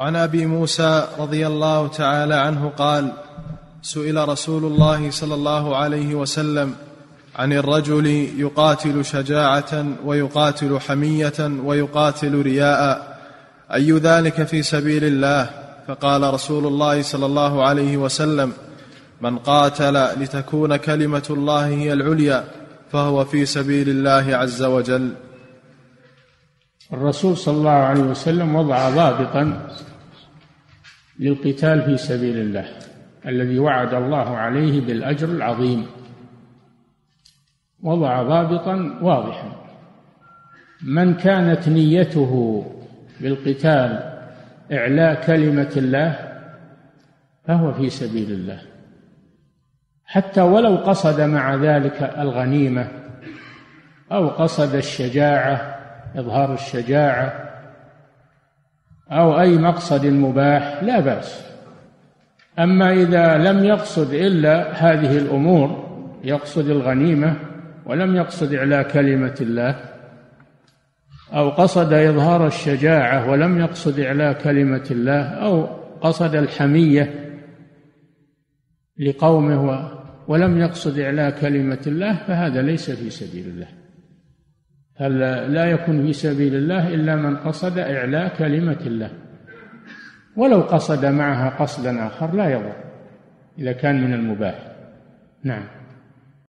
عن أبي موسى رضي الله تعالى عنه قال سئل رسول الله صلى الله عليه وسلم عن الرجل يقاتل شجاعة ويقاتل حمية ويقاتل رياء أي ذلك في سبيل الله؟ فقال رسول الله صلى الله عليه وسلم من قاتل لتكون كلمة الله هي العليا فهو في سبيل الله عز وجل. الرسول صلى الله عليه وسلم وضع ضابطا للقتال في سبيل الله الذي وعد الله عليه بالأجر العظيم. وضع ضابطا واضحا. من كانت نيته بالقتال إعلاء كلمة الله فهو في سبيل الله. حتى ولو قصد مع ذلك الغنيمة أو قصد الشجاعة إظهار الشجاعة أو أي مقصد مباح لا بأس. أما إذا لم يقصد إلا هذه الأمور يقصد الغنيمة ولم يقصد اعلاء كلمة الله أو قصد إظهار الشجاعة ولم يقصد اعلاء كلمة الله أو قصد الحمية لقومه ولم يقصد إعلاء كلمة الله فهذا ليس في سبيل الله. لا يكون في سبيل الله إلا من قصد إعلاء كلمة الله. ولو قصد معها قصدا آخر لا يضر إذا كان من المباح. نعم.